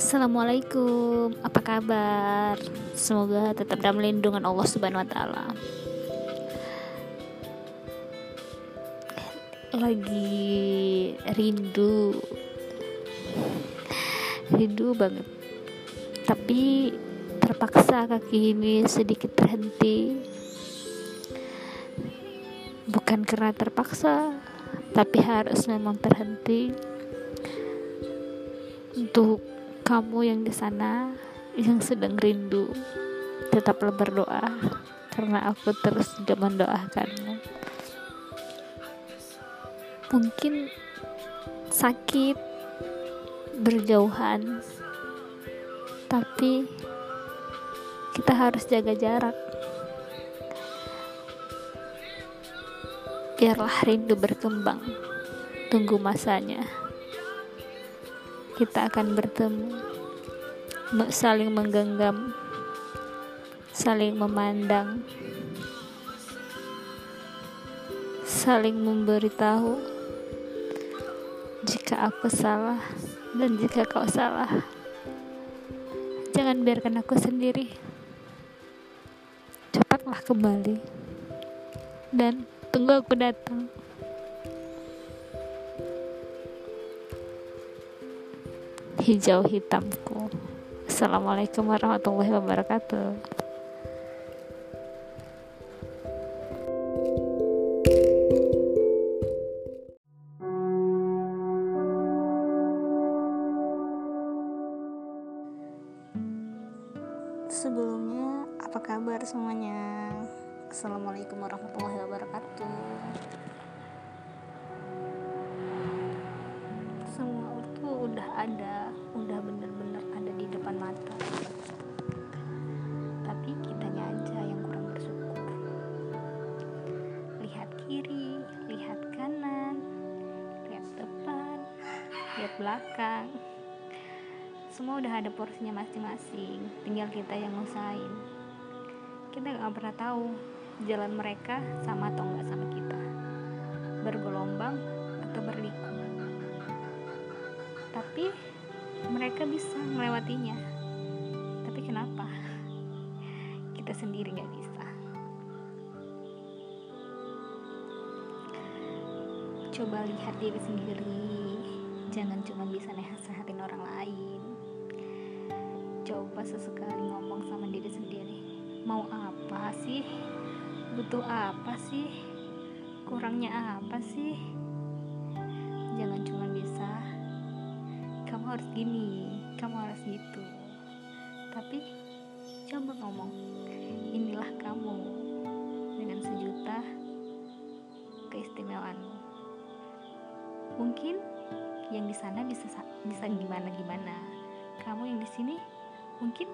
Assalamualaikum, apa kabar? Semoga tetap dalam lindungan Allah Subhanahu wa taala. Lagi rindu. Rindu banget. Tapi terpaksa kaki ini sedikit terhenti. Bukan karena terpaksa, tapi harus memang terhenti untuk kamu yang di sana yang sedang rindu tetaplah berdoa karena aku terus juga mendoakanmu. Mungkin sakit berjauhan tapi kita harus jaga jarak. Biarlah rindu berkembang tunggu masanya kita akan bertemu saling menggenggam saling memandang saling memberitahu jika aku salah dan jika kau salah. Jangan biarkan aku sendiri. Cepatlah kembali dan tunggu aku datang hijau hitamku. Assalamualaikum warahmatullahi wabarakatuh. Sebelumnya, apa kabar semuanya? Assalamualaikum warahmatullahi wabarakatuh. Udah ada udah bener-bener ada di depan mata. Tapi kitanya aja yang kurang bersyukur. Lihat kiri lihat kanan lihat depan lihat belakang. Semua udah ada porsinya masing-masing tinggal kita yang ngusain kita gak pernah tahu jalan mereka sama atau enggak sama kita. Bergelombang atau berliku tapi mereka bisa melewatinya. Tapi kenapa? Kita sendiri nggak bisa. Coba lihat diri sendiri. Jangan cuma bisa nasehatin orang lain. Coba sesekali ngomong sama diri sendiri. Mau apa sih? Butuh apa sih? Kurangnya apa sih? Jangan cuma bisa harus gini kamu harus gitu. Tapi coba ngomong inilah kamu dengan sejuta keistimewaanmu mungkin yang di sana bisa bisa gimana gimana kamu yang di sini mungkin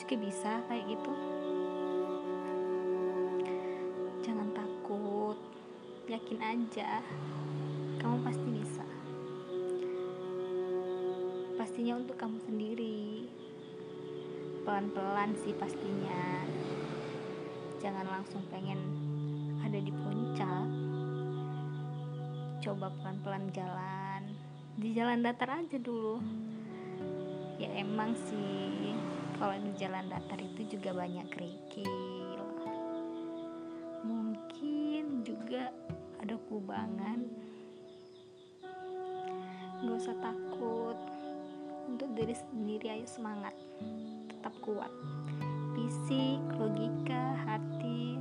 juga bisa kayak gitu. Jangan takut yakin aja. Kamu pasti bisa pastinya untuk kamu sendiri. Pelan-pelan sih pastinya. Jangan langsung pengen ada di puncak. Coba pelan-pelan jalan. Di jalan datar aja dulu. Ya emang sih kalau di jalan datar itu juga banyak kerikil. Mungkin juga ada kubangan. Gak usah takut untuk diri sendiri ayo semangat tetap kuat. Fisik logika hati.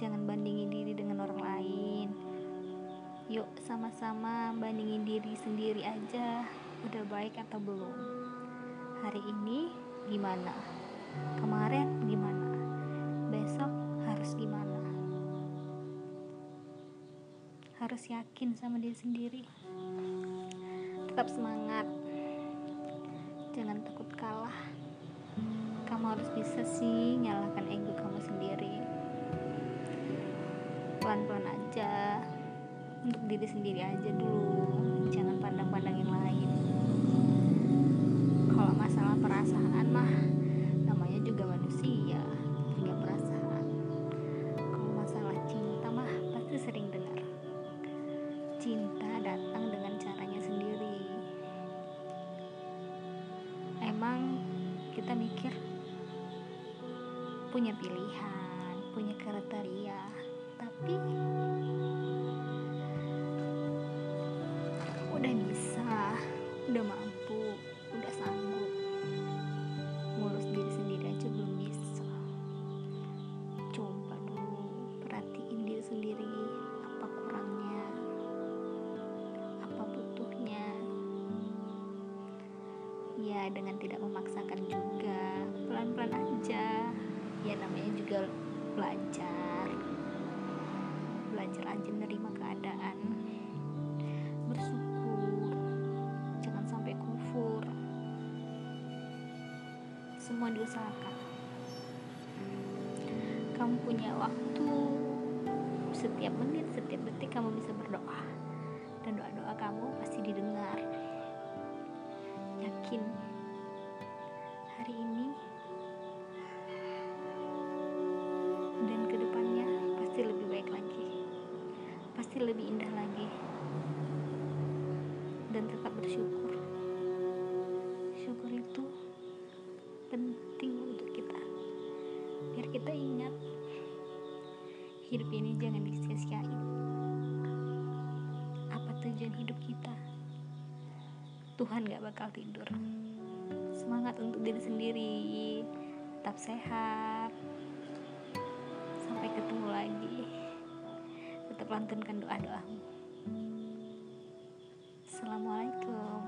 Jangan bandingin diri dengan orang lain. Yuk sama-sama bandingin diri sendiri aja udah baik atau belum. Hari ini gimana? Kemarin gimana? Besok harus gimana? Harus yakin sama diri sendiri tetap semangat. Jangan takut kalah. Kamu harus bisa sih nyalakan ego kamu sendiri. Pelan-pelan aja. Untuk diri sendiri aja dulu. Jangan pandang-pandang yang lain. Kalau masalah perasaan mah namanya juga manusia. Punya perasaan punya pilihan punya kriteria tapi udah bisa udah mampu udah sanggup ngurus diri sendiri aja belum bisa. Coba dulu perhatiin diri sendiri apa kurangnya apa butuhnya. Ya dengan tidak memaksakan juga ya namanya juga belajar. Belajar aja menerima keadaan. Bersyukur. Jangan sampai kufur. Semua diusahakan. Kamu punya waktu. Setiap menit setiap detik kamu bisa berdoa. Dan doa-doa kamu pasti didengar. Yakin bersyukur. Syukur itu penting untuk kita. Biar kita ingat hidup ini jangan disia-siain. Apa tujuan hidup kita? Tuhan gak bakal tidur. Semangat untuk diri sendiri. Tetap sehat. Sampai ketemu lagi. Tetap lantunkan doa-doamu Assalamualaikum.